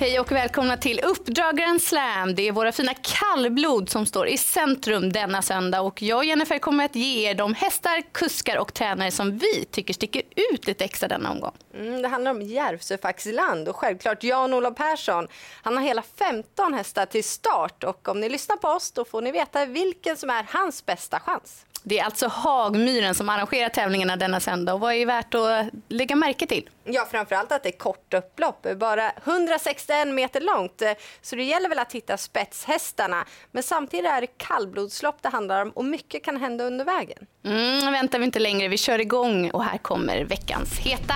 Hej och välkomna till Uppdrag Grand Slam. Det är våra fina kallblod som står i centrum denna söndag och jag och Jennifer kommer att ge er de hästar, kuskar och tränare som vi tycker sticker ut lite extra denna omgång. Mm, det handlar om Järvsöfaxland och självklart Jan-Olof Persson. Han har hela 15 hästar till start och om ni lyssnar på oss då får ni veta vilken som är hans bästa chans. Det är alltså Hagmyren som arrangerar tävlingarna denna söndag. Och vad är värt att lägga märke till? Ja, framförallt att det är kort upplopp, bara 161 meter långt. Så det gäller väl att hitta spetshästarna. Men samtidigt är det kallblodslopp det handlar om och mycket kan hända under vägen. Mm, väntar vi inte längre, vi kör igång och här kommer veckans heta.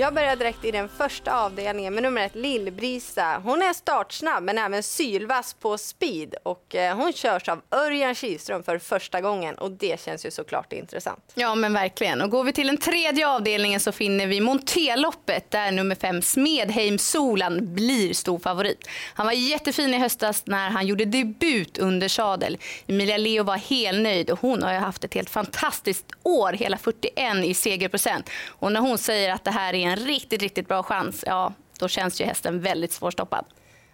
Jag börjar direkt i den första avdelningen med nummer ett Lillbrisa. Hon är startsnabb men även sylvass på speed och eh, hon körs av Örjan Kihlström för första gången och det känns ju såklart intressant. Ja men verkligen och går vi till den tredje avdelningen så finner vi Monteloppet där nummer fem Smedheim Solan blir stor favorit. Han var jättefin i höstas när han gjorde debut under sadel. Emilia Leo var helnöjd och hon har ju haft ett helt fantastiskt år, hela 41 i segerprocent. Och när hon säger att det här är en riktigt, riktigt bra chans, ja, då känns ju hästen väldigt svårstoppad.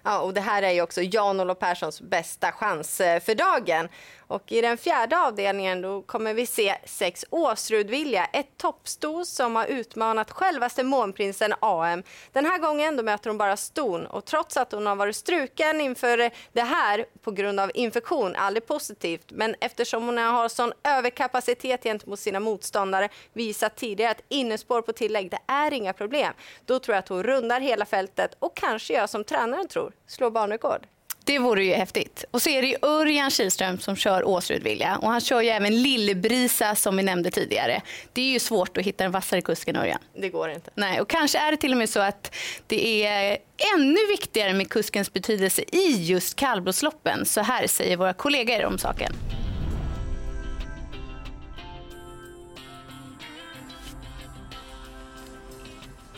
Ja, och det här är ju också Jan-Olof Perssons bästa chans eh, för dagen. Och I den fjärde avdelningen då kommer vi se sex Åsrudvilja, ett toppsto som har utmanat självaste månprinsen AM. Den här gången då möter hon bara ston och trots att hon har varit struken inför det här på grund av infektion, aldrig positivt, men eftersom hon har sån överkapacitet gentemot sina motståndare, visat tidigare att innespår på tillägg, det är inga problem. Då tror jag att hon rundar hela fältet och kanske gör som tränaren tror, slår banrekord. Det vore ju häftigt. Och så är det ju Örjan Kihlström som kör Åsrudvilja och han kör ju även Lillbrisa som vi nämnde tidigare. Det är ju svårt att hitta en vassare kusk än Örjan. Det går inte. Nej, och kanske är det till och med så att det är ännu viktigare med kuskens betydelse i just kallblodsloppen. Så här säger våra kollegor om saken.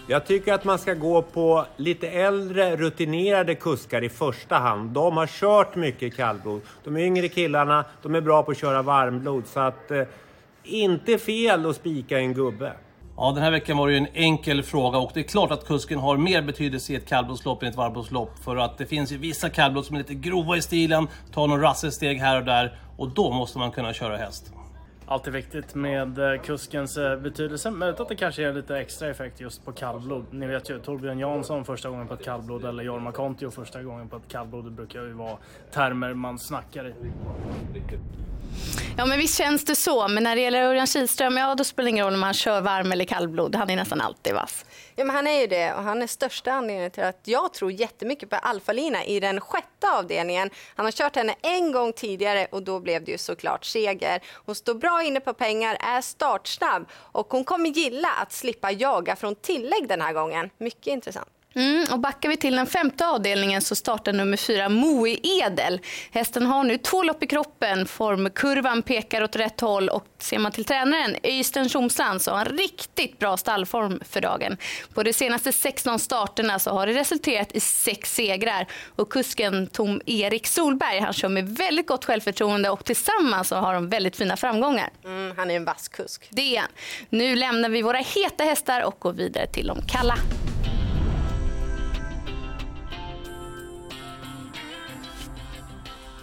Jag tycker att man ska gå på lite äldre rutinerade kuskar i första hand. De har kört mycket kallblod. De yngre killarna, de är bra på att köra varmblod. Så att, eh, inte fel att spika en gubbe. Ja, den här veckan var det ju en enkel fråga och det är klart att kusken har mer betydelse i ett kallblodslopp än ett varmblodslopp. För att det finns ju vissa kallblod som är lite grova i stilen, tar någon rasselsteg här och där och då måste man kunna köra häst. Alltid viktigt med eh, kuskens eh, betydelse. Möjligt att det kanske ger lite extra effekt just på kallblod. Ni vet ju Torbjörn Jansson första gången på ett kallblod eller Jorma Kontio första gången på ett kallblod. Det brukar ju vara termer man snackar i. Ja men visst känns det så, men när det gäller Örjan Kihlström, ja då spelar det ingen roll om han kör varm eller kallblod. Han är nästan alltid vass. Ja men han är ju det och han är största anledningen till att jag tror jättemycket på Alfalina i den sjätte avdelningen. Han har kört henne en gång tidigare och då blev det ju såklart seger. Hon står bra inne på pengar, är startsnabb och hon kommer gilla att slippa jaga från tillägg den här gången. Mycket intressant. Mm, och backar vi till den femte avdelningen så startar nummer fyra Moe Edel. Hästen har nu två lopp i kroppen, formkurvan pekar åt rätt håll och ser man till tränaren Öystein Tjomsland så har han riktigt bra stallform för dagen. På de senaste 16 starterna så har det resulterat i sex segrar och kusken Tom Erik Solberg han kör med väldigt gott självförtroende och tillsammans så har de väldigt fina framgångar. Mm, han är en vass kusk. Det är han. Nu lämnar vi våra heta hästar och går vidare till de kalla.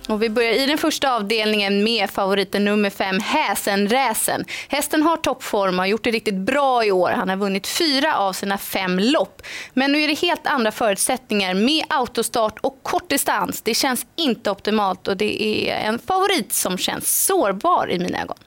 Och vi börjar i den första avdelningen med favoriten nummer fem, Häsenräsen. Hästen har toppform och har gjort det riktigt bra i år. Han har vunnit fyra av sina fem lopp. Men nu är det helt andra förutsättningar med autostart och kort distans. Det känns inte optimalt och det är en favorit som känns sårbar i mina ögon.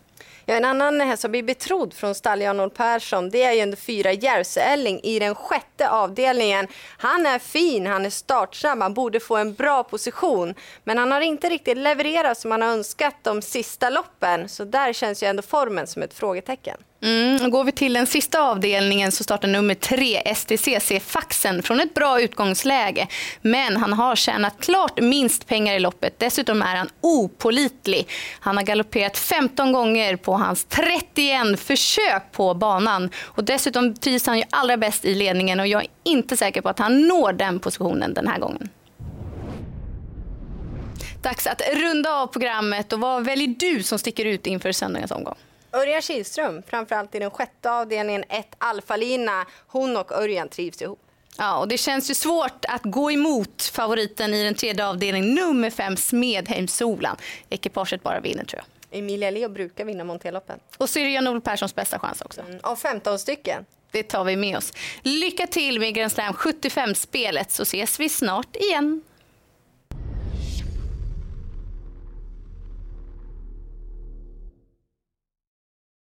Ja, en annan häst som blir betrodd från stall Jan Persson det är ju en fyra Järvsö-Elling i den sjätte avdelningen. Han är fin, han är startsam, han borde få en bra position. Men han har inte riktigt levererat som han har önskat de sista loppen. Så där känns ju ändå formen som ett frågetecken. Mm, går vi till den sista avdelningen så startar nummer tre STCC Faxen från ett bra utgångsläge. Men han har tjänat klart minst pengar i loppet. Dessutom är han opolitlig. Han har galopperat 15 gånger på hans 31 försök på banan. Och dessutom trivs han ju allra bäst i ledningen och jag är inte säker på att han når den positionen den här gången. Dags att runda av programmet och vad väljer du som sticker ut inför söndagens omgång? Örjan Kihlström, framförallt i den sjätte avdelningen, ett Alfalina. Hon och Örjan trivs ihop. Ja, och det känns ju svårt att gå emot favoriten i den tredje avdelningen, nummer fem Smedheim Solan. Ekipaget bara vinner tror jag. Emilia Leo brukar vinna Monteloppen. Och så är det Jan-Olof Perssons bästa chans också. Mm, av 15 stycken. Det tar vi med oss. Lycka till med Grand Slam 75-spelet så ses vi snart igen.